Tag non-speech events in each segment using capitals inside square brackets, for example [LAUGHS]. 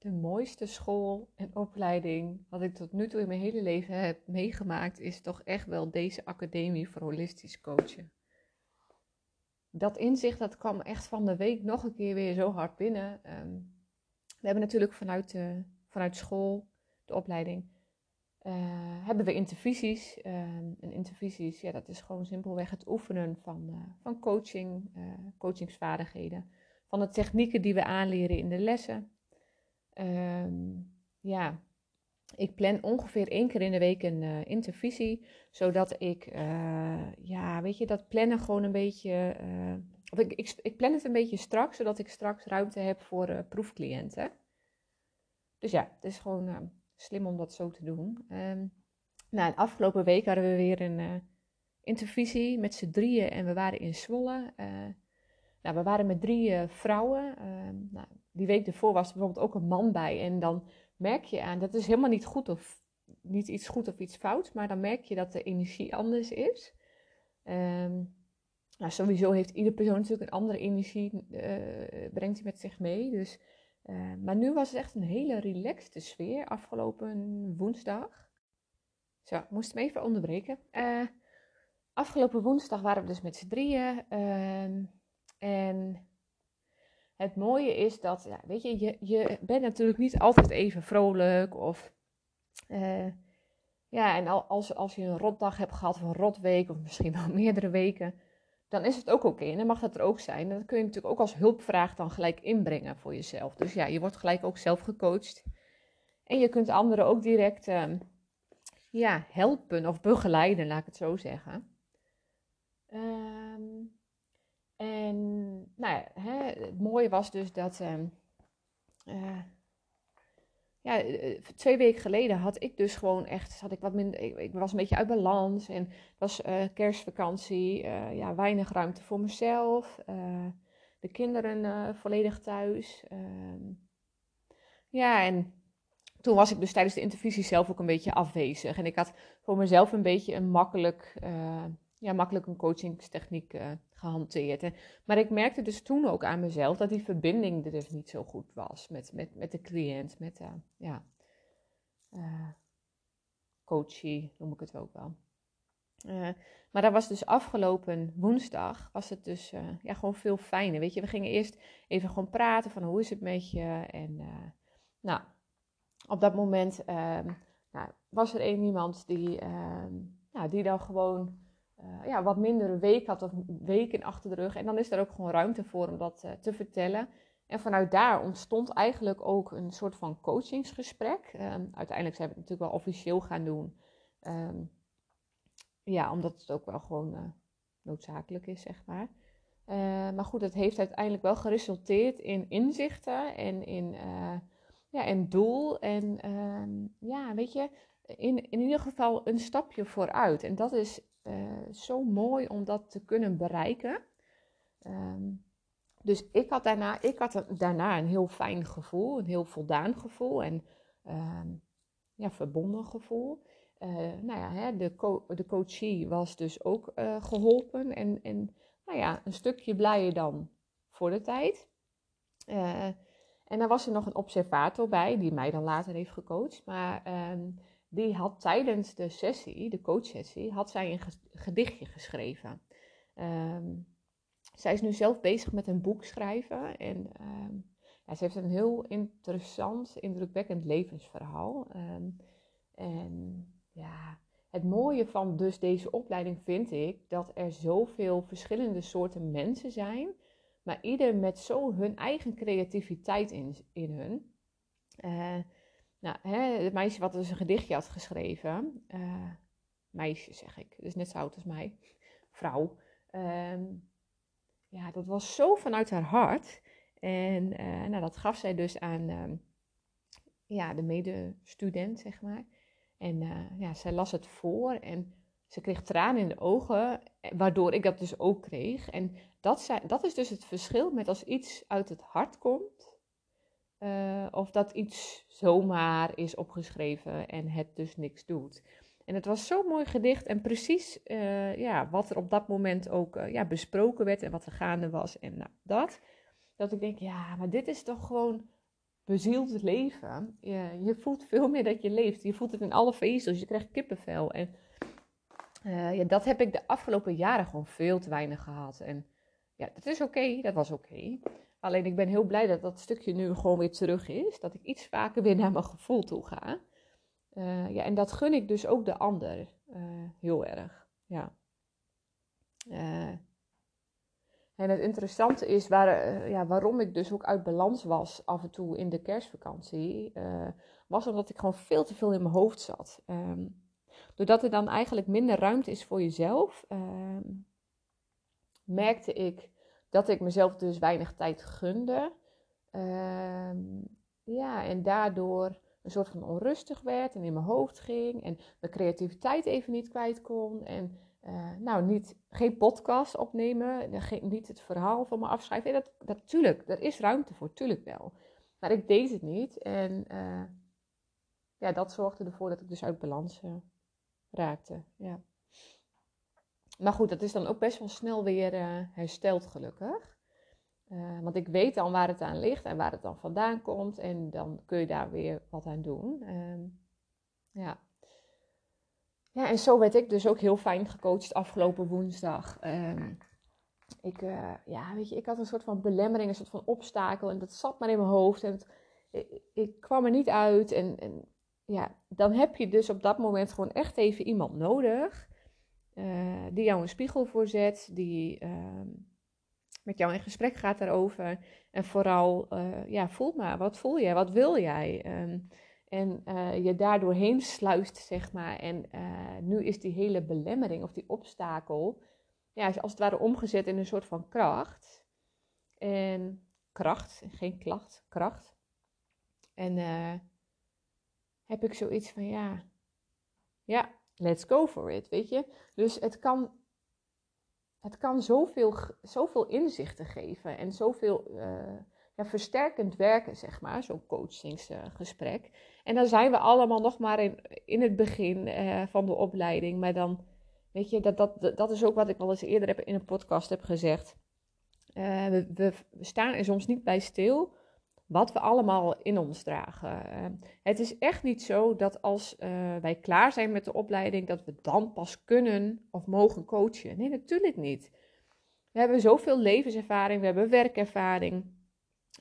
de mooiste school en opleiding wat ik tot nu toe in mijn hele leven heb meegemaakt, is toch echt wel deze academie voor holistisch coachen. Dat inzicht dat kwam echt van de week nog een keer weer zo hard binnen. Ehm, we hebben natuurlijk vanuit, vanuit school, de opleiding, uh, hebben we intervisies. Uh, en intervisies, ja, dat is gewoon simpelweg het oefenen van, uh, van coaching, uh, coachingsvaardigheden. Van de technieken die we aanleren in de lessen. Um, ja, ik plan ongeveer één keer in de week een uh, intervisie, zodat ik, uh, ja, weet je, dat plannen gewoon een beetje, uh, of ik, ik, plan het een beetje strak, zodat ik straks ruimte heb voor proefcliënten. Dus ja, het is gewoon slim om dat zo te doen. Um, nou, afgelopen week hadden we weer een intervisie met z'n drieën en we waren in Zwolle. Nou, we waren met drie vrouwen. Ehm, nou, die week ervoor was er bijvoorbeeld ook een man bij en dan merk je aan, dat is helemaal niet goed of niet iets goed of iets fout, maar dan merk je dat de energie anders is. Um, nou, sowieso heeft iedere persoon natuurlijk een andere energie, uh, brengt hij met zich mee. Dus, uh, maar nu was het echt een hele relaxte sfeer afgelopen woensdag. Zo, ik moest hem even onderbreken. Uh, afgelopen woensdag waren we dus met z'n drieën. Ehm, en het mooie is dat, ja, weet je, je, je bent natuurlijk niet altijd even vrolijk of... Uh, ja, en als, als je een rotdag hebt gehad of een rotweek of misschien wel [LAUGHS] meerdere weken, dan is het ook oké. En dan mag dat er ook zijn. Dat kun je natuurlijk ook als hulpvraag dan gelijk inbrengen voor jezelf. Dus ja, je wordt gelijk ook zelf gecoacht. En je kunt anderen ook direct uh, ja, helpen of begeleiden, laat ik het zo zeggen. Um, en nou ja, hè, het mooie was dus dat. Uh, uh, ja, eh, twee weken geleden had ik dus gewoon echt, had ik wat minder, ik, was een beetje uit balans en het was uh, kerstvakantie, ja, weinig ruimte voor mezelf, de kinderen volledig thuis. Ehm, ja, en toen was ik dus tijdens de intervisie zelf ook een beetje afwezig en ik had voor mezelf een beetje een makkelijk, ja, makkelijk een coachingstechniek gehanteerd. Maar ik merkte dus toen ook aan mezelf dat die verbinding er dus niet zo goed was met, met, met de cliënt, met de ja, uh, coachie, noem ik het ook wel. Uh, maar dat was dus afgelopen woensdag, was het dus ja, gewoon veel fijner. Weet je, we gingen eerst even gewoon praten van hoe is het met je. En nou, op dat moment ehm, nou, was er een iemand die, ehm, nou, die dan gewoon uh, ja, wat mindere week had of weken achter de rug. En dan is er ook gewoon ruimte voor om dat uh, te vertellen. En vanuit daar ontstond eigenlijk ook een soort van coachingsgesprek. Um, uiteindelijk zijn we het natuurlijk wel officieel gaan doen. Um, ja, omdat het ook wel gewoon uh, noodzakelijk is, zeg maar. maar goed, het heeft uiteindelijk wel geresulteerd in inzichten en in, ja, en doel. En um, ja, weet je, in, in ieder geval een stapje vooruit. En dat is uh, zo mooi om dat te kunnen bereiken. Um, dus ik had, daarna, ik had daarna een heel fijn gevoel, een heel voldaan gevoel en um, ja, verbonden gevoel. Uh, nou ja, hè, de, co de coachie was dus ook uh, geholpen en, en nou ja, een stukje blijer dan voor de tijd. En dan was er nog een observator bij, die mij dan later heeft gecoacht. Maar um, die had tijdens de sessie, de coachsessie, had zij een gedichtje geschreven. Um, zij is nu zelf bezig met een boek schrijven en um, ja, ze heeft een heel interessant, indrukwekkend levensverhaal. Um, en ja, het mooie van dus deze opleiding vind ik dat er zoveel verschillende soorten mensen zijn, maar ieder met zo hun eigen creativiteit in, in hun. Uh, nou, hè, het meisje wat dus een gedichtje had geschreven, uh, meisje zeg ik, dus net zo oud als mij, vrouw. Um, ja, dat was zo vanuit haar hart. En uh, nou, dat gaf zij dus aan um, ja, de medestudent, zeg maar. En uh, ja, zij las het voor en ze kreeg tranen in de ogen, waardoor ik dat dus ook kreeg. En dat, dat is dus het verschil met als iets uit het hart komt uh, of dat iets zomaar is opgeschreven en het dus niks doet. En het was zo'n mooi gedicht en precies uh, ja, wat er op dat moment ook uh, ja, besproken werd en wat er gaande was en nou, dat. Dat ik denk, ja, maar dit is toch gewoon bezield leven. Je, je, voelt veel meer dat je leeft. Je voelt het in alle vezels. Je krijgt kippenvel. En ja, dat heb ik de afgelopen jaren gewoon veel te weinig gehad. En ja, dat is oké. dat was oké. Alleen ik ben heel blij dat dat stukje nu gewoon weer terug is. Dat ik iets vaker weer naar mijn gevoel toe ga. Uh, ja, en dat gun ik dus ook de ander uh, heel erg. Ja. En het interessante is waar, ja, waarom ik dus ook uit balans was af en toe in de kerstvakantie, was omdat ik gewoon veel te veel in mijn hoofd zat. Um, doordat er dan eigenlijk minder ruimte is voor jezelf, um, merkte ik dat ik mezelf dus weinig tijd gunde. Um, ja, en daardoor een soort van onrustig werd en in mijn hoofd ging en mijn creativiteit even niet kwijt kon. En uh, nou, niet, geen podcast opnemen, geen, niet het verhaal van me afschrijven. dat, dat, tuurlijk, er is ruimte voor, tuurlijk wel. Maar ik deed het niet en uh, ja, dat zorgde ervoor dat ik dus uit balans uh, raakte. Ja. Maar goed, dat is dan ook best wel snel weer hersteld, gelukkig. want ik weet dan waar het aan ligt en waar het dan vandaan komt. En dan kun je daar weer wat aan doen. Ehm, ja. Ja, en zo werd ik dus ook heel fijn gecoacht afgelopen woensdag. Um, ik, uh, ja, weet je, ik had een soort van belemmering, een soort van obstakel. En dat zat maar in mijn hoofd. En ik, ik, kwam er niet uit. En, en, ja, dan heb je dus op dat moment gewoon echt even iemand nodig. Uh, die jou een spiegel voorzet. Die uh, met jou in gesprek gaat daarover. En vooral, uh, ja, voel maar. Wat voel jij? Wat wil jij? Um, en uh, je daardoor heen sluist, zeg maar. En nu is die hele belemmering of die obstakel, ja, als het ware omgezet in een soort van kracht. En kracht, geen klacht, kracht. En heb ik zoiets van, ja, ja, let's go for it, weet je. Dus het kan, het kan zoveel, zoveel inzichten geven en zoveel ja, versterkend werken, zeg maar, zo'n coachingsgesprek. en dan zijn we allemaal nog maar in, in het begin uh, van de opleiding. Maar dan, weet je, dat, dat, dat is ook wat ik al eens eerder heb in een podcast heb gezegd. Uh, we, we, staan er soms niet bij stil wat we allemaal in ons dragen. Het is echt niet zo dat als wij klaar zijn met de opleiding, dat we dan pas kunnen of mogen coachen. Nee, natuurlijk niet. We hebben zoveel levenservaring, we hebben werkervaring.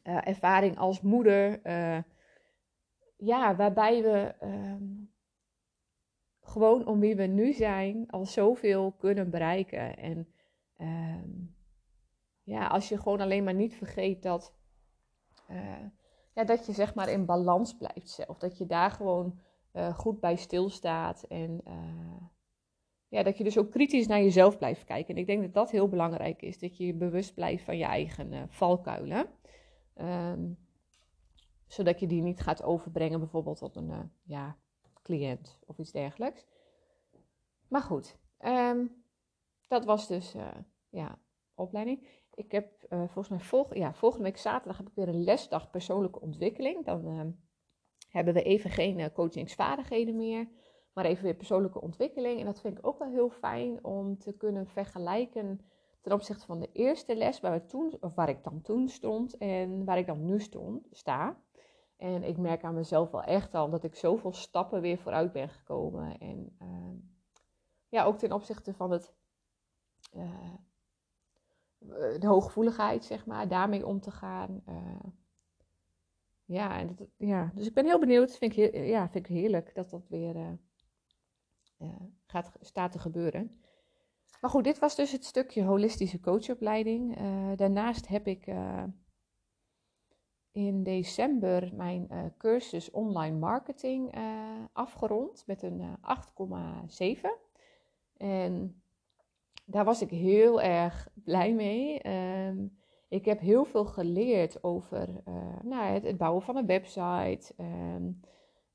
Uh, ervaring als moeder. Uh, ja, waarbij we uh, gewoon om wie we nu zijn al zoveel kunnen bereiken. En ehm, ja, als je gewoon alleen maar niet vergeet dat, uh, ja, dat je zeg maar in balans blijft zelf. Dat je daar gewoon goed bij stilstaat. En ja, dat je dus ook kritisch naar jezelf blijft kijken. En ik denk dat dat heel belangrijk is. Dat je bewust blijft van je eigen valkuilen. Um, zodat je die niet gaat overbrengen bijvoorbeeld tot een ja, cliënt of iets dergelijks. Maar goed, um, dat was dus ja, opleiding. Ik heb uh, volgens mij ja, volgende week zaterdag heb ik weer een lesdag persoonlijke ontwikkeling. Dan ehm, hebben we even geen coachingsvaardigheden meer, maar even weer persoonlijke ontwikkeling. En dat vind ik ook wel heel fijn om te kunnen vergelijken ten opzichte van de eerste les waar, we toen, of waar ik dan toen stond en waar ik dan nu stond, sta. En ik merk aan mezelf wel echt al dat ik zoveel stappen weer vooruit ben gekomen. En ja, ook ten opzichte van het, de hooggevoeligheid, zeg maar, daarmee om te gaan. Uh, ja, dat, ja, dus ik ben heel benieuwd. Vind ik, ja, vind ik heerlijk dat dat weer gaat, staat te gebeuren. Maar goed, dit was dus het stukje holistische coachopleiding. Daarnaast heb ik in december mijn cursus online marketing afgerond met een 8,7. En daar was ik heel erg blij mee. Um, ik heb heel veel geleerd over nou, het, het, bouwen van een website. Um,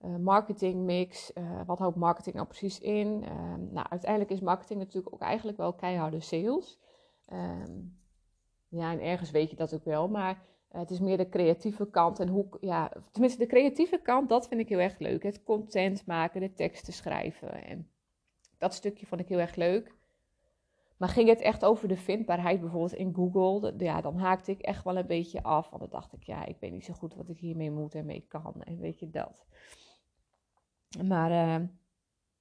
uh, marketingmix. Uh, wat houdt marketing nou precies in? Ehm, nou, uiteindelijk is marketing natuurlijk ook eigenlijk wel keiharde sales. Ja, en ergens weet je dat ook wel, maar het is meer de creatieve kant. En hoe, ja, tenminste, de creatieve kant, dat vind ik heel erg leuk. Het content maken, de teksten schrijven. En dat stukje vond ik heel erg leuk. Maar ging het echt over de vindbaarheid bijvoorbeeld in Google, ja, dan haakte ik echt wel een beetje af. Want dan dacht ik, ja, ik weet niet zo goed wat ik hiermee moet en mee kan. En weet je dat. Maar uh,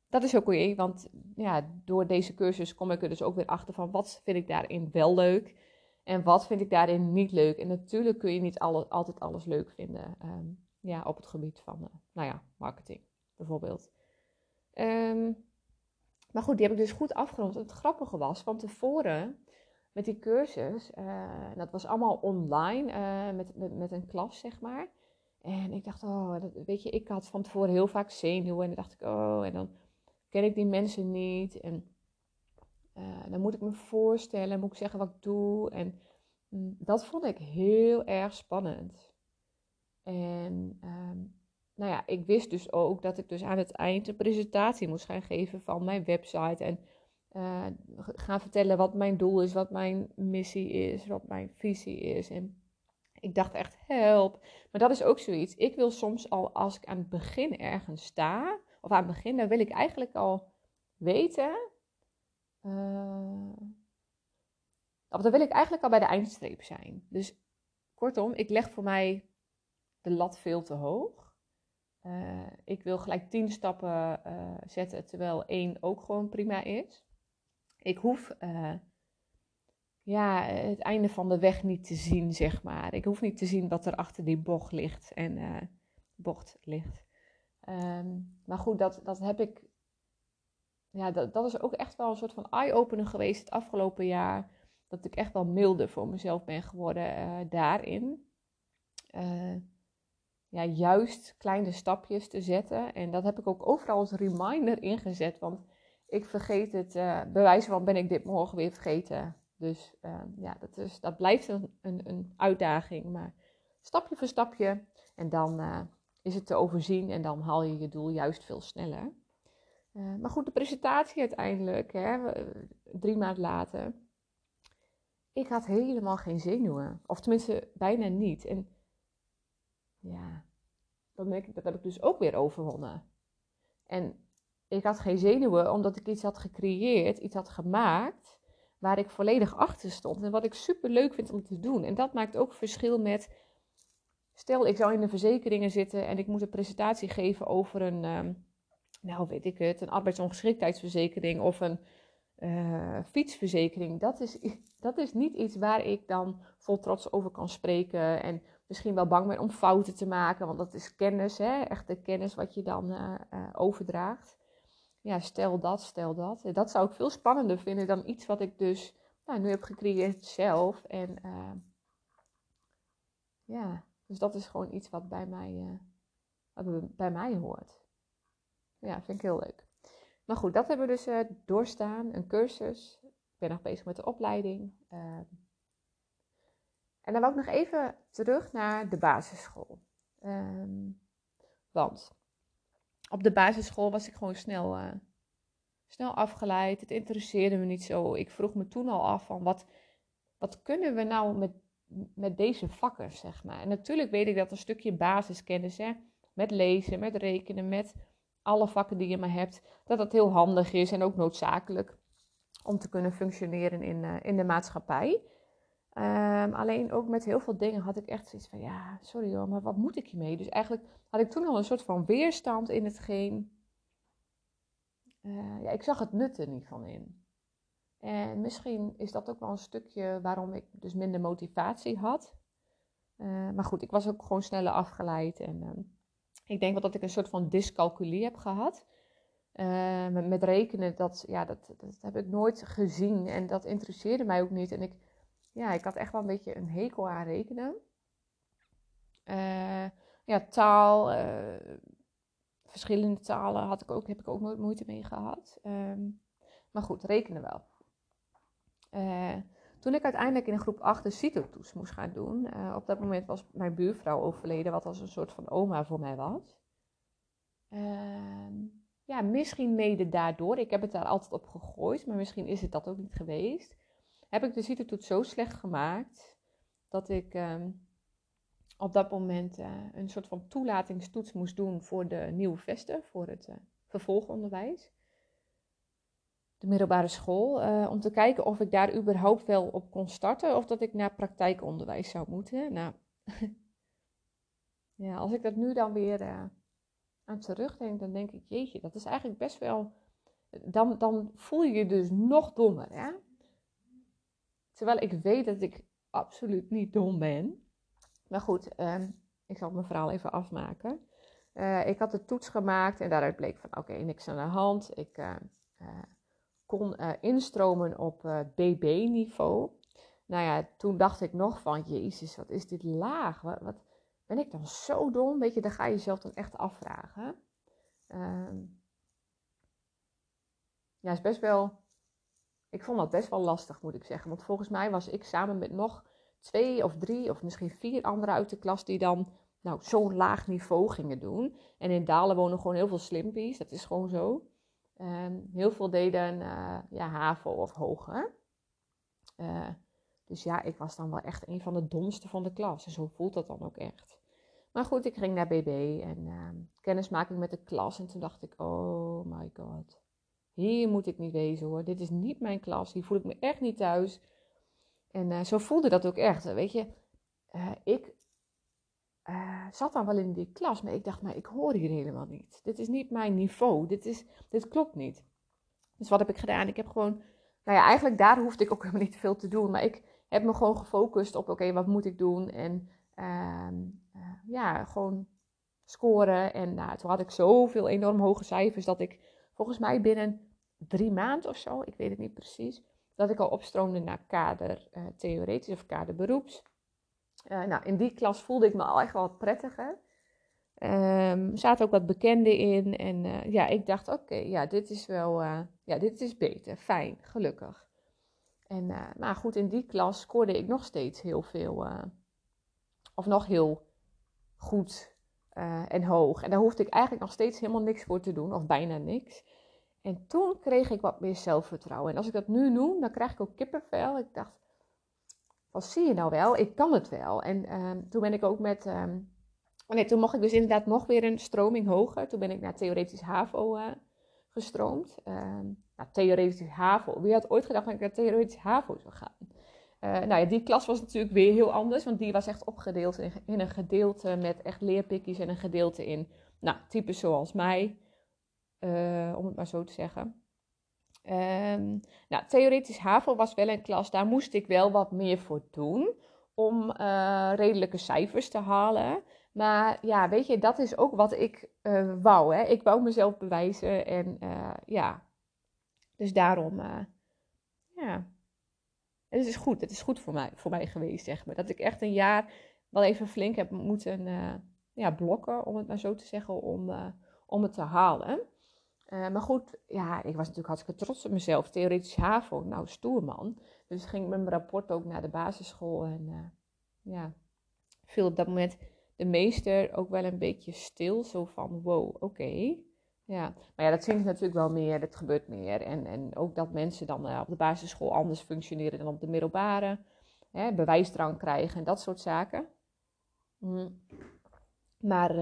dat is ook oké, want ja, door deze cursus kom ik er dus ook weer achter van wat vind ik daarin wel leuk en wat vind ik daarin niet leuk. En natuurlijk kun je niet altijd alles leuk vinden um, ja, op het gebied van, uh, nou ja, marketing bijvoorbeeld. Um, maar goed, die heb ik dus goed afgerond. Het grappige was, van tevoren met die cursus, uh, dat was allemaal online, uh, met, met, een klas zeg maar. En ik dacht, oh, weet je, ik had van tevoren heel vaak zenuwen. En dan dacht ik, oh, en dan ken ik die mensen niet. En uh, dan moet ik me voorstellen, moet ik zeggen wat ik doe. En mm, dat vond ik heel erg spannend. En um, nou ja, ik wist dus ook dat ik dus aan het eind een presentatie moest gaan geven van mijn website. En uh, gaan vertellen wat mijn doel is, wat mijn missie is, wat mijn visie is. En ik dacht echt, help. Maar dat is ook zoiets. Ik wil soms al, als ik aan het begin ergens sta, of aan het begin, dan wil ik eigenlijk al weten. Uh, of dan wil ik eigenlijk al bij de eindstreep zijn. Dus kortom, ik leg voor mij de lat veel te hoog. Uh, ik wil gelijk tien stappen uh, zetten, terwijl één ook gewoon prima is. Ik hoef uh, ja, het einde van de weg niet te zien, zeg maar. Ik hoef niet te zien wat er achter die bocht ligt. En bocht ligt. Um, maar goed, dat, dat heb ik. Ja, dat, dat is ook echt wel een soort van eye-opener geweest het afgelopen jaar. Dat ik echt wel milder voor mezelf ben geworden daarin. Ja, juist kleine stapjes te zetten. En dat heb ik ook overal als reminder ingezet. Want ik vergeet het, uh, bij van ben ik dit morgen weer vergeten. Dus uh, ja, dat, is, dat blijft een, een, een, uitdaging. Maar stapje voor stapje. En dan uh, is het te overzien en dan haal je je doel juist veel sneller. maar goed, de presentatie uiteindelijk, hè, drie maanden later. Ik had helemaal geen zenuwen. Of tenminste, bijna niet. En ja, dan denk ik, dat heb ik dus ook weer overwonnen. En ik had geen zenuwen omdat ik iets had gecreëerd, iets had gemaakt waar ik volledig achter stond en wat ik super leuk vind om te doen. En dat maakt ook verschil met, stel ik zou in de verzekeringen zitten en ik moet een presentatie geven over een, uh, nou weet ik het, een arbeidsongeschiktheidsverzekering of een uh, fietsverzekering. Dat is, dat is niet iets waar ik dan vol trots over kan spreken en misschien wel bang ben om fouten te maken, want dat is kennis, hè? echte kennis wat je dan uh, uh, overdraagt. Ja, stel dat, stel dat. Dat zou ik veel spannender vinden dan iets wat ik dus nou, nu heb gecreëerd zelf. En uh, ja, dus dat is gewoon iets wat bij mij, bij mij hoort. Ja, vind ik heel leuk. Maar goed, dat hebben we dus doorstaan. Een cursus. Ik ben nog bezig met de opleiding. Ehm, en dan wou ik nog even terug naar de basisschool. Um, want op de basisschool was ik gewoon snel, uh, snel afgeleid. Het interesseerde me niet zo. Ik vroeg me toen al af van wat, wat kunnen we nou met, met deze vakken, zeg maar. En natuurlijk weet ik dat een stukje basiskennis, hè, met lezen, met rekenen, met alle vakken die je maar hebt, dat dat heel handig is en ook noodzakelijk om te kunnen functioneren in, uh, in de maatschappij. Um, alleen ook met heel veel dingen had ik echt zoiets van, ja, sorry hoor, maar wat moet ik hiermee? Dus eigenlijk had ik toen al een soort van weerstand in hetgeen. Uh, ja, ik zag het nut er niet van in. En misschien is dat ook wel een stukje waarom ik dus minder motivatie had. Uh, maar goed, ik was ook gewoon sneller afgeleid. En uh, ik denk wel dat ik een soort van dyscalculie heb gehad. Uh, met, met, rekenen, dat, ja, dat, dat heb ik nooit gezien. En dat interesseerde mij ook niet. En ik ja, ik had echt wel een beetje een hekel aan rekenen. Uh, ja, taal, uh, verschillende talen had ik ook, heb ik ook nooit moeite mee gehad. Um, maar goed, rekenen wel. Uh, toen ik uiteindelijk in groep 8 de CITO-toets moest gaan doen, op dat moment was mijn buurvrouw overleden, wat als een soort van oma voor mij was. Ehm, ja, misschien mede daardoor. Ik heb het daar altijd op gegooid, maar misschien is het dat ook niet geweest heb ik de CITO-toets zo slecht gemaakt dat ik ehm, op dat moment uh, een soort van toelatingstoets moest doen voor de nieuwe vesten, voor het uh, vervolgonderwijs. de middelbare school. eh, om te kijken of ik daar überhaupt wel op kon starten. Of dat ik naar praktijkonderwijs zou moeten. Nou, [LAUGHS] ja, als ik dat nu dan weer eh, aan terugdenk, dan denk ik, jeetje, dat is eigenlijk best wel. Dan, dan voel je je dus nog dommer, hè? Terwijl ik weet dat ik absoluut niet dom ben. Maar goed, ehm, ik zal mijn verhaal even afmaken. Eh, ik had de toets gemaakt en daaruit bleek van oké, niks aan de hand. Ik eh, eh, kon instromen op BB-niveau. Nou ja, toen dacht ik nog van, jezus, wat is dit laag? Wat, wat ben ik dan zo dom? Weet je, dan ga je jezelf dan echt afvragen. Ehm, ja, is best wel. Ik vond dat best wel lastig, moet ik zeggen. Want volgens mij was ik samen met nog twee of drie of misschien vier anderen uit de klas die dan nou, zo'n laag niveau gingen doen. En in Dalen wonen gewoon heel veel slimpies, dat is gewoon zo. Ehm, heel veel deden uh, ja, HAVO of hoger. Uh, dus ja, ik was dan wel echt een van de domste van de klas. En zo voelt dat dan ook echt. Maar goed, ik ging naar BB en uh, kennismaking met de klas. En toen dacht ik, oh my god. Hier moet ik niet wezen hoor. Dit is niet mijn klas. Hier voel ik me echt niet thuis. En uh, zo voelde dat ook echt. Weet je, uh, ik uh, zat dan wel in die klas, maar ik dacht, maar ik hoor hier helemaal niet. Dit is niet mijn niveau. Dit, is, dit klopt niet. Dus wat heb ik gedaan? Ik heb gewoon, nou ja, eigenlijk daar hoefde ik ook [LAUGHS] helemaal niet veel te doen. Maar ik heb me gewoon gefocust op, oké, wat moet ik doen? En ja, gewoon scoren. En nou, toen had ik zoveel enorm hoge cijfers dat ik volgens mij binnen drie maanden of zo, ik weet het niet precies, dat ik al opstroomde naar kader uh, theoretisch of kader beroeps. Uh, nou, in die klas voelde ik me al echt wel prettiger. Um, er zaten ook wat bekenden in. En uh, ja, ik dacht, oké, ja, dit is wel, ja, dit is beter, fijn, gelukkig. En, maar goed, in die klas scoorde ik nog steeds heel veel, of nog heel goed en hoog. En daar hoefde ik eigenlijk nog steeds helemaal niks voor te doen, of bijna niks. En toen kreeg ik wat meer zelfvertrouwen. En als ik dat nu noem, dan krijg ik ook kippenvel. Ik dacht, wat zie je nou wel? Ik kan het wel. En um, toen ben ik ook met... Um, nee, toen mocht ik dus inderdaad nog weer een stroming hoger. Toen ben ik naar theoretisch HAVO uh, gestroomd. Um, nou, theoretisch HAVO. Wie had ooit gedacht dat ik naar theoretisch HAVO zou gaan? Uh, nou ja, die klas was natuurlijk weer heel anders. Want die was echt opgedeeld in, een gedeelte met echt leerpikjes. En een gedeelte in, nou, types zoals mij. Uh, om het maar zo te zeggen. Um, nou, theoretisch HAVO was wel een klas, daar moest ik wel wat meer voor doen om uh, redelijke cijfers te halen. Maar ja, weet je, dat is ook wat ik wou. Hè? Ik wou mezelf bewijzen en ja, dus daarom, ja, het is goed. Het is goed voor mij, voor mij geweest, zeg maar. Dat ik echt een jaar wel even flink heb moeten ja, blokken, om het maar zo te zeggen, om, om het te halen. Uh, maar goed, ja, ik was natuurlijk hartstikke trots op mezelf. Theoretisch HAVO, nou stoer man. Dus ging ik met mijn rapport ook naar de basisschool. En uh, ja, viel op dat moment de meester ook wel een beetje stil. Zo van, wow, oké. Ja, maar ja, dat zie ik natuurlijk wel meer. Dat gebeurt meer. En, en ook dat mensen dan uh, op de basisschool anders functioneren dan op de middelbare. Hè, bewijsdrang krijgen en dat soort zaken. Mm. Maar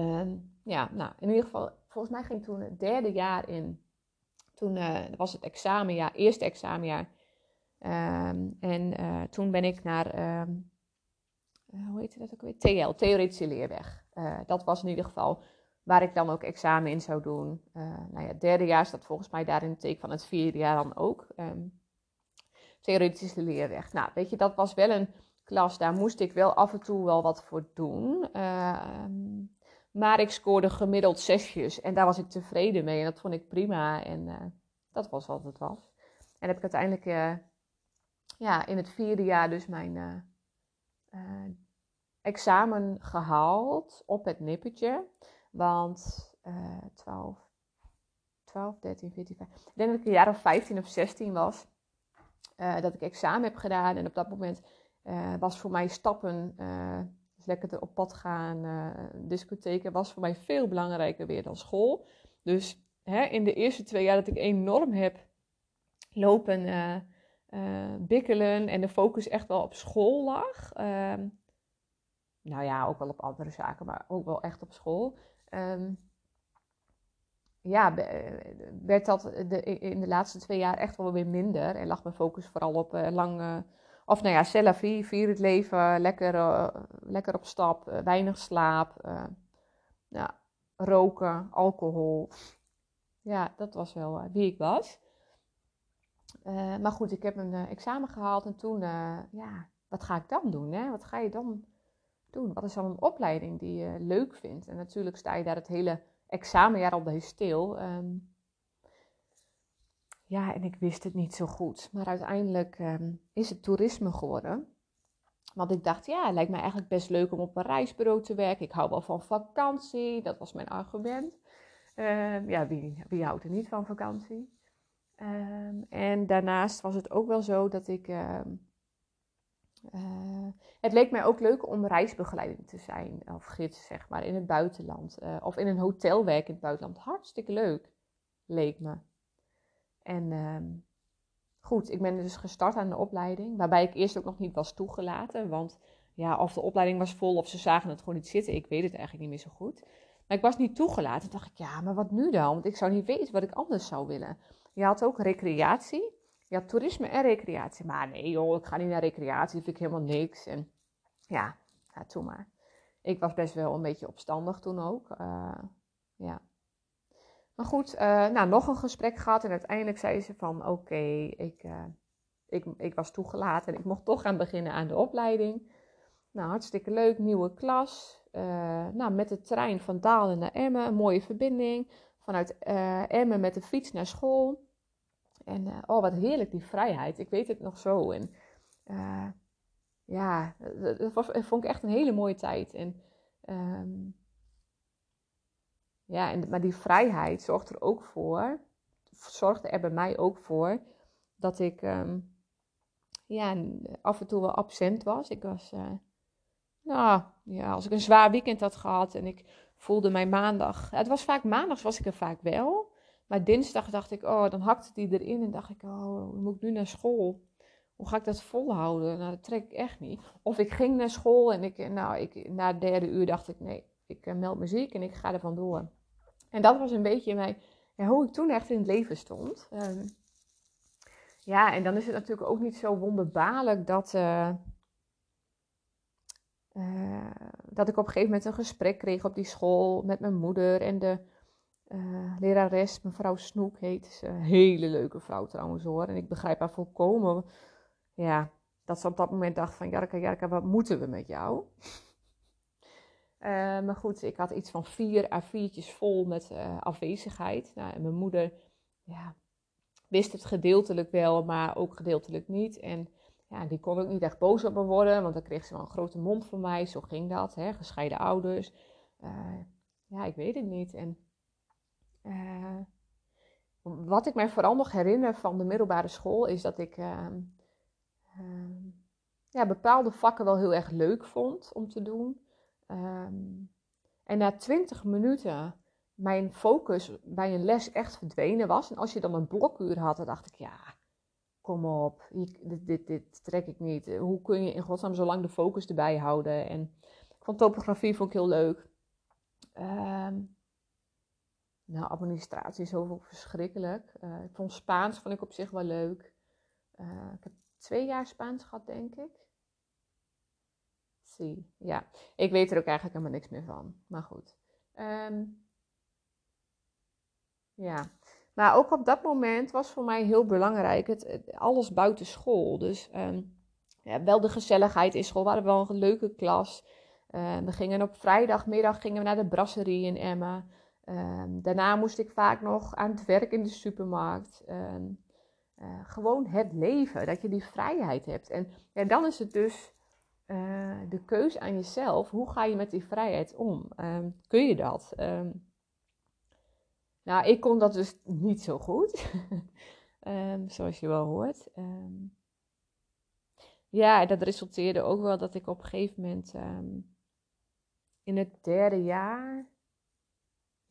ja, nou, in ieder geval volgens mij ging toen het derde jaar in. Toen uh, was het examenjaar, eerste examenjaar. Um, en uh, toen ben ik naar, um, uh, hoe heet dat ook weer? TL, Theoretische Leerweg. dat was in ieder geval waar ik dan ook examen in zou doen. nou ja, het derde jaar staat volgens mij daar in het teken van het vierde jaar dan ook. Um, theoretische Leerweg. Nou, weet je, dat was wel een klas, daar moest ik wel af en toe wel wat voor doen. Maar ik scoorde gemiddeld zesjes en daar was ik tevreden mee en dat vond ik prima. En uh, dat was wat het was. En heb ik uiteindelijk uh, ja, in het vierde jaar dus mijn uh, examen gehaald op het nippertje. Want 12, 12, 13, 14, 15. Ik denk dat ik een jaar of 15 of 16 was. dat ik examen heb gedaan. En op dat moment was voor mij stappen dus lekker op pad gaan, uh, discotheken, was voor mij veel belangrijker weer dan school. Dus hè, in de eerste twee jaar dat ik enorm heb lopen, uh, uh, bikkelen en de focus echt wel op school lag. Ehm, nou ja, ook wel op andere zaken, maar ook wel echt op school. Um, ja, werd dat de, in de laatste twee jaar echt wel weer minder. En lag mijn focus vooral op uh, lang, of nou ja, selfie, vier het leven, lekker, lekker op stap, weinig slaap, ja, roken, alcohol. Ja, dat was wel wie ik was. maar goed, ik heb een examen gehaald en toen, ja, wat ga ik dan doen? Hè? Wat ga je dan doen? Wat is dan een opleiding die je leuk vindt? En natuurlijk sta je daar het hele examenjaar al bij stil. Ehm, ja, en ik wist het niet zo goed. Maar uiteindelijk um, is het toerisme geworden. Want ik dacht, ja, het lijkt me eigenlijk best leuk om op een reisbureau te werken. Ik hou wel van vakantie. Dat was mijn argument. Um, ja, wie, wie houdt er niet van vakantie? en daarnaast was het ook wel zo dat ik uh, het leek mij ook leuk om reisbegeleiding te zijn, of gids zeg maar, in het buitenland. Uh, of in een hotel werken in het buitenland. Hartstikke leuk, leek me. En uh, goed, ik ben dus gestart aan de opleiding, waarbij ik eerst ook nog niet was toegelaten. Want ja, of de opleiding was vol of ze zagen het gewoon niet zitten, ik weet het eigenlijk niet meer zo goed. Maar ik was niet toegelaten. Dacht ik, ja, maar wat nu dan? Want ik zou niet weten wat ik anders zou willen. Je had ook recreatie. Ja, toerisme en recreatie. Maar nee joh, ik ga niet naar recreatie, vind ik helemaal niks. En ja, ja toen maar. Ik was best wel een beetje opstandig toen ook. Uh, ja. Maar goed, uh, nou, nog een gesprek gehad en uiteindelijk zei ze van oké, ik, uh, ik, ik was toegelaten en ik mocht toch gaan beginnen aan de opleiding. Nou, hartstikke leuk, nieuwe klas. nou, met de trein van Dalen naar Emmen, een mooie verbinding. Vanuit Emmen met de fiets naar school. En uh, oh, wat heerlijk die vrijheid. Ik weet het nog zo. En uh, ja, dat, vond ik echt een hele mooie tijd. En, um, ja, en, maar die vrijheid zorgt er ook voor, zorgde er bij mij ook voor, dat ik um, ja, af en toe wel absent was. Ik was, uh, nou ja, als ik een zwaar weekend had gehad en ik voelde mij maandag. Het was vaak maandags was ik er vaak wel. Maar dinsdag dacht ik, oh, dan hakte die erin en dacht ik, oh, moet ik nu naar school? Hoe ga ik dat volhouden? Nou, dat trek ik echt niet. Of ik ging naar school en ik, nou, ik, na het derde uur dacht ik, nee, ik uh, meld muziek en ik ga er vandoor. En dat was een beetje mijn, ja, hoe ik toen echt in het leven stond. Um, ja, en dan is het natuurlijk ook niet zo wonderbaarlijk dat, uh, uh, dat ik op een gegeven moment een gesprek kreeg op die school met mijn moeder en de uh, lerares, mevrouw Snoek heet ze. Een hele leuke vrouw trouwens hoor. En ik begrijp haar volkomen. Ja, dat ze op dat moment dacht van... Jarka, Jarka, wat moeten we met jou? Uh, [LAUGHS] maar goed, ik had iets van vier A4'tjes vol met uh, afwezigheid. Nou, en mijn moeder ja, wist het gedeeltelijk wel, maar ook gedeeltelijk niet. En ja, die kon ook niet echt boos op me worden, want dan kreeg ze wel een grote mond van mij. Zo ging dat, hè? gescheiden ouders. ja, ik weet het niet. En uh, wat ik mij vooral nog herinner van de middelbare school is dat ik uh, uh, ja, bepaalde vakken wel heel erg leuk vond om te doen. Ehm, en na twintig minuten mijn focus bij een les echt verdwenen was. En als je dan een blokuur had, dan dacht ik, ja, kom op, dit, dit, dit, trek ik niet. Hoe kun je in godsnaam zo lang de focus erbij houden? En ik vond topografie vond ik heel leuk. Um, nou, administratie is ook verschrikkelijk. Uh, ik vond Spaans vond ik op zich wel leuk. Uh, ik heb twee jaar Spaans gehad, denk ik. Zie, ja. Ik weet er ook eigenlijk helemaal niks meer van. Maar goed. Um, ja. Maar ook op dat moment was voor mij heel belangrijk het, alles buiten school. Dus um, ja, wel de gezelligheid in school. We hadden wel een leuke klas. Uh, we gingen op vrijdagmiddag gingen we naar de brasserie in Emma. Um, daarna moest ik vaak nog aan het werk in de supermarkt. Um, uh, gewoon het leven, dat je die vrijheid hebt. En ja, dan is het dus uh, de keus aan jezelf. Hoe ga je met die vrijheid om? Um, kun je dat? nou, ik kon dat dus niet zo goed. [LAUGHS] zoals je wel hoort. ja, dat resulteerde ook wel dat ik op een gegeven moment in het derde jaar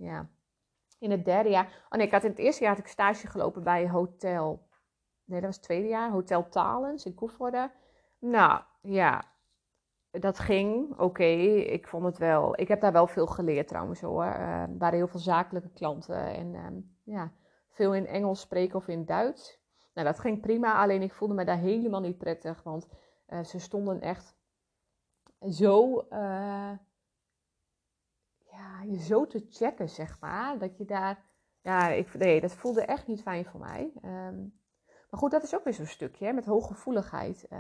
ja, in het derde jaar. Oh nee, ik had in het eerste jaar had ik stage gelopen bij Hotel. Nee, dat was het tweede jaar. Hotel Talens in Koevoorde. Nou, ja. dat ging, oké. Ik vond het wel. Ik heb daar wel veel geleerd trouwens hoor. Uh, waren heel veel zakelijke klanten en ehm, ja, veel in Engels spreken of in Duits. Nou, dat ging prima, alleen ik voelde me daar helemaal niet prettig, want uh, ze stonden echt zo, uh, ja, je zo te checken, zeg maar, dat je daar, ja, ik, nee, dat voelde echt niet fijn voor mij. Um, maar goed, dat is ook weer zo'n stukje, hè, met hooggevoeligheid. Uh,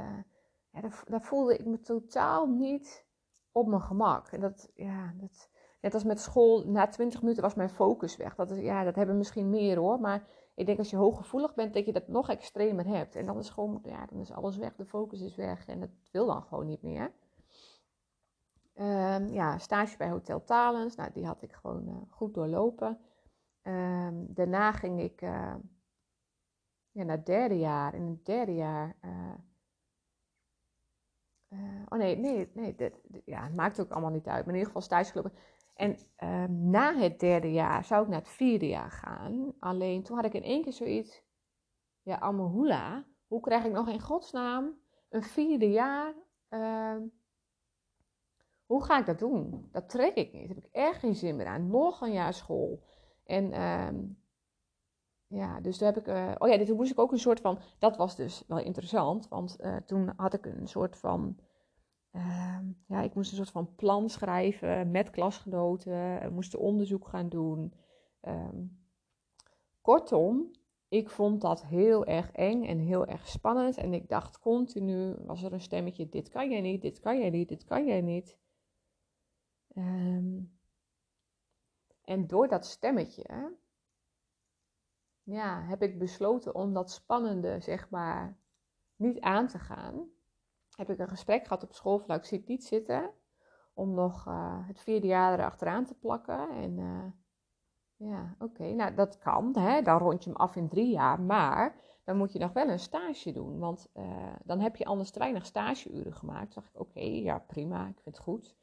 ja, daar, daar, voelde ik me totaal niet op mijn gemak. En dat, ja, dat, net als met school, na 20 minuten was mijn focus weg. Dat, is, ja, dat hebben misschien meer hoor, maar ik denk als je hooggevoelig bent, dat je dat nog extremer hebt. En dan is gewoon, ja, dan is alles weg, de focus is weg en het wil dan gewoon niet meer. Um, ja, stage bij Hotel Talens, nou, die had ik gewoon uh, goed doorlopen. Um, daarna ging ik uh, ja, naar het derde jaar. In het derde jaar. Uh, oh nee, nee, nee. Ja, het maakt ook allemaal niet uit. Maar in ieder geval stage gelopen. En ehm, na het derde jaar zou ik naar het vierde jaar gaan. Alleen toen had ik in één keer zoiets. Ja, Amahula. Hoe krijg ik nog in godsnaam een vierde jaar? Hoe ga ik dat doen? Dat trek ik niet. Daar heb ik echt geen zin meer aan. Nog een jaar school. En uh, ja, dus toen heb ik. Uh, oh ja, toen moest ik ook een soort van. Dat was dus wel interessant. Want uh, toen had ik een soort van Ehm, ja, ik moest een soort van plan schrijven met klasgenoten. We moesten onderzoek gaan doen. Ehm, kortom, ik vond dat heel erg eng en heel erg spannend. En ik dacht continu, was er een stemmetje, dit kan jij niet, dit kan jij niet, dit kan jij niet. Um, en door dat stemmetje, ja, heb ik besloten om dat spannende, zeg maar, niet aan te gaan heb ik een gesprek gehad op school van, ik zie het niet zitten om nog uh, het vierde jaar erachteraan te plakken. En uh, ja, oké, nou dat kan, hè? dan rond je hem af in drie jaar, maar dan moet je nog wel een stage doen, want uh, dan heb je anders te weinig stageuren gemaakt. Toen dacht ik, oké, ja prima, ik vind het goed.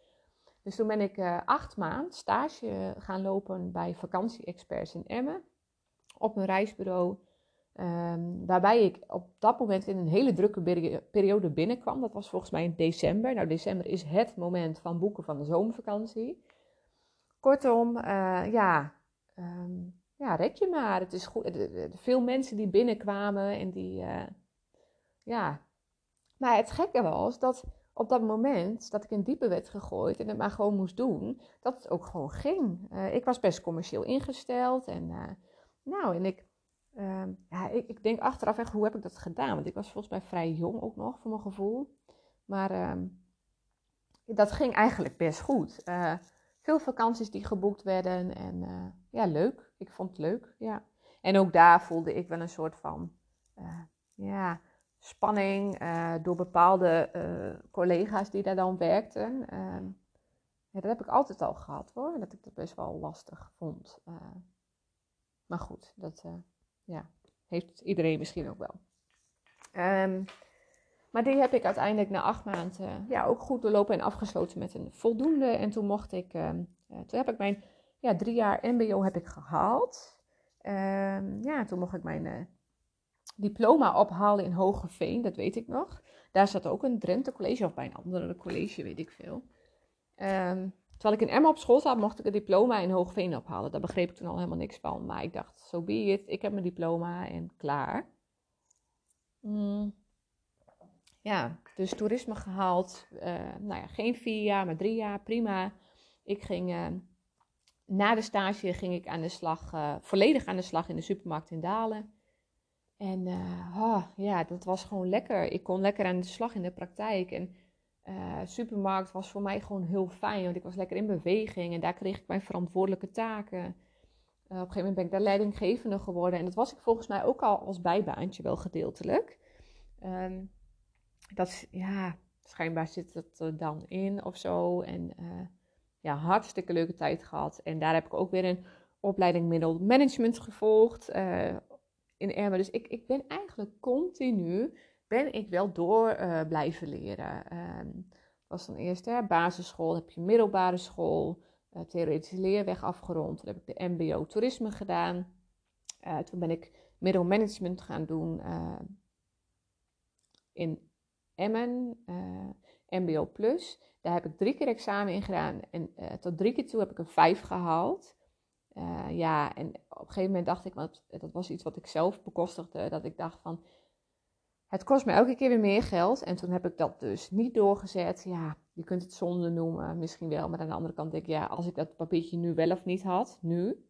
Dus toen ben ik acht maanden stage gaan lopen bij vakantie-experts in Emmen op een reisbureau Um, waarbij ik op dat moment in een hele drukke periode binnenkwam. Dat was volgens mij in december. Nou, december is het moment van boeken van de zomervakantie. Kortom, uh, ja, um, ja, red je maar. Het is goed. Veel mensen die binnenkwamen en die, ja. Maar het gekke was dat op dat moment dat ik in diepe werd gegooid en het maar gewoon moest doen, dat ook gewoon ging. Uh, ik was best commercieel ingesteld en, nou, en ik Ehm, ja, ik, ik, denk achteraf echt, hoe heb ik dat gedaan? Want ik was volgens mij vrij jong ook nog, voor mijn gevoel. Maar ehm, dat ging eigenlijk best goed. Uh, veel vakanties die geboekt werden en ja, leuk. Ik vond het leuk, ja. En ook daar voelde ik wel een soort van, ja, spanning door bepaalde collega's die daar dan werkten. Ehm, dat heb ik altijd al gehad hoor, dat ik dat best wel lastig vond. maar goed, dat ja, heeft iedereen misschien ook wel. Um, maar die heb ik uiteindelijk na acht maanden ja, ook goed doorlopen en afgesloten met een voldoende. En toen mocht ik, um, toen heb ik mijn ja, drie jaar MBO heb ik gehaald. Ja, toen mocht ik mijn diploma ophalen in Hogeveen, dat weet ik nog. Daar zat ook een Drenthe college, of bij een andere college, weet ik veel. Um, Terwijl ik in Emma op school zat, mocht ik een diploma in Hoogveen ophalen. Daar begreep ik toen al helemaal niks van. Maar ik dacht, zo so be it. Ik heb mijn diploma en klaar. Mm. Ja, dus toerisme gehaald. Uh, nou ja, geen vier jaar, maar drie jaar. Prima. Ik ging... Uh, na de stage ging ik aan de slag, uh, volledig aan de slag in de supermarkt in Dalen. En oh, ja, dat was gewoon lekker. Ik kon lekker aan de slag in de praktijk. En uh, supermarkt was voor mij gewoon heel fijn, want ik was lekker in beweging en daar kreeg ik mijn verantwoordelijke taken. Uh, op een gegeven moment ben ik daar leidinggevende geworden en dat was ik volgens mij ook al als bijbaantje wel gedeeltelijk. Um, dat ja, schijnbaar zit het er dan in of zo. En ja, hartstikke leuke tijd gehad. En daar heb ik ook weer een opleiding middelmanagement gevolgd in Ermen. Dus ik, ik ben eigenlijk continu ben ik wel door uh, blijven leren. Um, was dan eerst hè, basisschool, heb je middelbare school, uh, theoretische leerweg afgerond. Toen heb ik de MBO toerisme gedaan. Uh, toen ben ik middelmanagement gaan doen in Emmen. MBO Plus. Daar heb ik drie keer examen in gedaan en tot drie keer toe heb ik een vijf gehaald. Ja, en op een gegeven moment dacht ik, want dat was iets wat ik zelf bekostigde, dat ik dacht van, het kost me elke keer weer meer geld. En toen heb ik dat dus niet doorgezet. Ja, je kunt het zonde noemen, misschien wel. Maar aan de andere kant denk ik, ja, als ik dat papiertje nu wel of niet had, nu.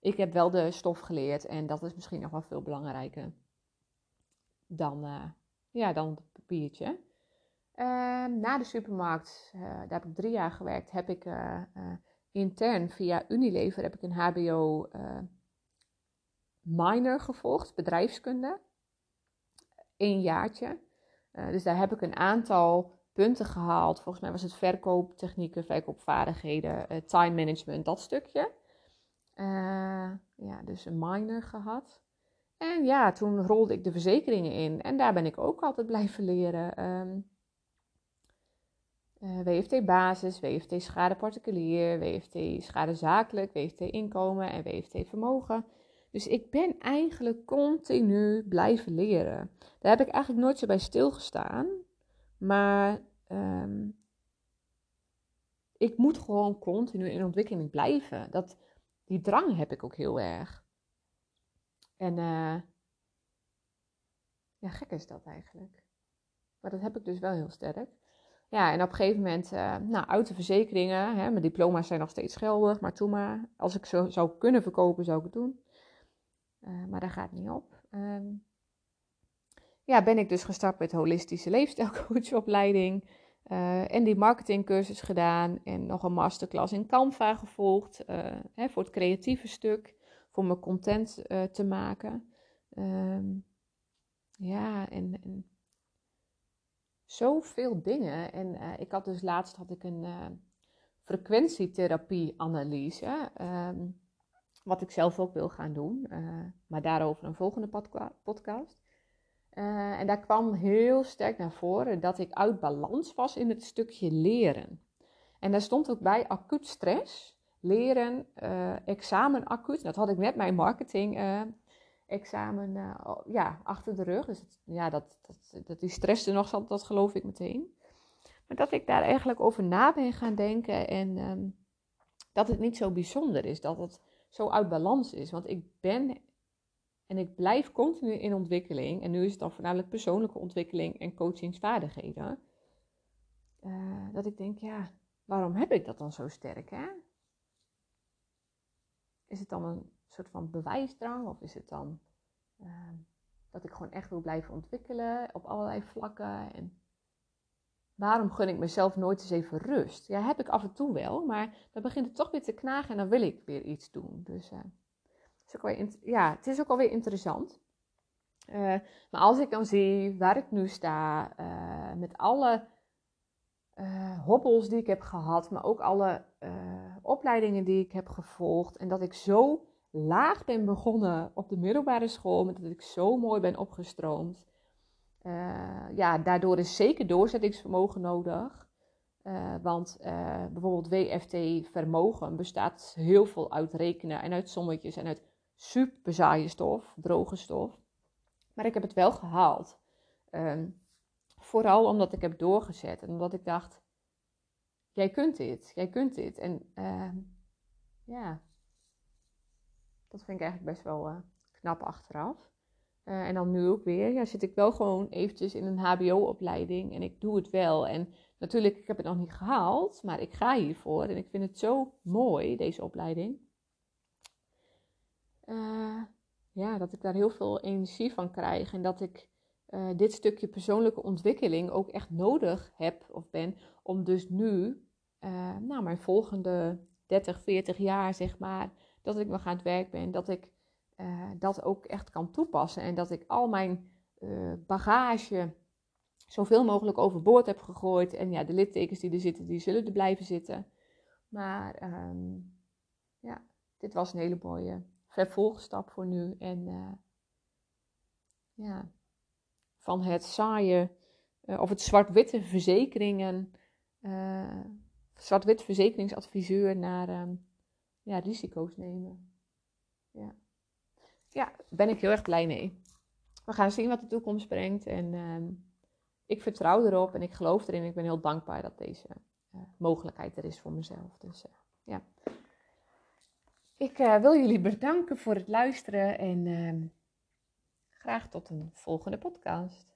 Ik heb wel de stof geleerd en dat is misschien nog wel veel belangrijker dan, uh, ja, dan het papiertje. Uh, na de supermarkt, uh, daar heb ik drie jaar gewerkt, heb ik eh, intern via Unilever heb ik een HBO minor gevolgd, bedrijfskunde één jaartje. Uh, dus daar heb ik een aantal punten gehaald. Volgens mij was het verkooptechnieken, verkoopvaardigheden, uh, time management, dat stukje. Ja, dus een minor gehad. En ja, toen rolde ik de verzekeringen in. En daar ben ik ook altijd blijven leren. Um, uh, WFT basis, WFT schade particulier, WFT schade zakelijk, WFT inkomen en WFT vermogen. Dus ik ben eigenlijk continu blijven leren. Daar heb ik eigenlijk nooit zo bij stilgestaan. Maar um, ik moet gewoon continu in ontwikkeling blijven. Dat, die drang heb ik ook heel erg. En uh, ja, gek is dat eigenlijk. Maar dat heb ik dus wel heel sterk. Ja, en op een gegeven moment, uh, nou, autoverzekeringen, hè, mijn diploma's zijn nog steeds geldig, maar toen maar. Als ik zo zou kunnen verkopen, zou ik het doen. Uh, maar daar gaat niet op. Um, ja, ben ik dus gestart met holistische leefstijlcoachopleiding. Uh, en die marketingcursus gedaan en nog een masterclass in Canva gevolgd hè, voor het creatieve stuk, voor mijn content te maken. Um, ja, en zoveel dingen. En ik had dus laatst had ik een frequentietherapie-analyse. Um, wat ik zelf ook wil gaan doen. Uh, maar daarover een volgende podcast. En daar kwam heel sterk naar voren dat ik uit balans was in het stukje leren. En daar stond ook bij acuut stress, leren, uh, examen acuut. Dat had ik net mijn marketing examen ja, achter de rug. Dus ja, dat, dat, dat die stress er nog zat, dat geloof ik meteen. Maar dat ik daar eigenlijk over na ben gaan denken en um, dat het niet zo bijzonder is. Dat het zo uit balans is. Want ik ben en ik blijf continu in ontwikkeling. En nu is het dan voornamelijk persoonlijke ontwikkeling en coachingsvaardigheden. Uh, dat ik denk, ja, waarom heb ik dat dan zo sterk? Hè? Is het dan een soort van bewijsdrang? Of is het dan uh, dat ik gewoon echt wil blijven ontwikkelen op allerlei vlakken? En waarom gun ik mezelf nooit eens even rust? Ja, heb ik af en toe wel, maar dan begint het toch weer te knagen en dan wil ik weer iets doen. Dus uh, is ook weer ja, het is ook alweer interessant. Uh, maar als ik dan zie waar ik nu sta, uh, met alle hobbels die ik heb gehad, maar ook alle opleidingen die ik heb gevolgd, en dat ik zo laag ben begonnen op de middelbare school, met dat ik zo mooi ben opgestroomd. Uh, ja, daardoor is zeker doorzettingsvermogen nodig. Uh, want uh, bijvoorbeeld WFT vermogen bestaat heel veel uit rekenen en uit sommetjes en uit super saaie stof, droge stof. Maar ik heb het wel gehaald. Um, vooral omdat ik heb doorgezet en omdat ik dacht, jij kunt dit, jij kunt dit. En ehm, ja, dat vind ik eigenlijk best wel knap achteraf. Uh, en dan nu ook weer, ja, zit ik wel gewoon eventjes in een HBO-opleiding en ik doe het wel. En natuurlijk, ik heb het nog niet gehaald, maar ik ga hiervoor en ik vind het zo mooi, deze opleiding. Uh, ja, dat ik daar heel veel energie van krijg en dat ik dit stukje persoonlijke ontwikkeling ook echt nodig heb of ben om dus nu, nou, mijn volgende 30, 40 jaar, zeg maar, dat ik nog aan het werk ben, dat ik uh, dat ook echt kan toepassen. En dat ik al mijn uh, bagage zoveel mogelijk overboord heb gegooid. En ja, de littekens die er zitten, die zullen er blijven zitten. Maar um, ja, dit was een hele mooie vervolgstap voor nu. En uh, ja, van het saaie of het zwart-witte verzekeringen, zwart-wit verzekeringsadviseur naar um, ja, risico's nemen. Ja ja, ben ik heel erg blij mee. We gaan zien wat de toekomst brengt. En uh, ik vertrouw erop en ik geloof erin. Ik ben heel dankbaar dat deze mogelijkheid er is voor mezelf. Dus ja. Ik wil jullie bedanken voor het luisteren en ehm, graag tot een volgende podcast.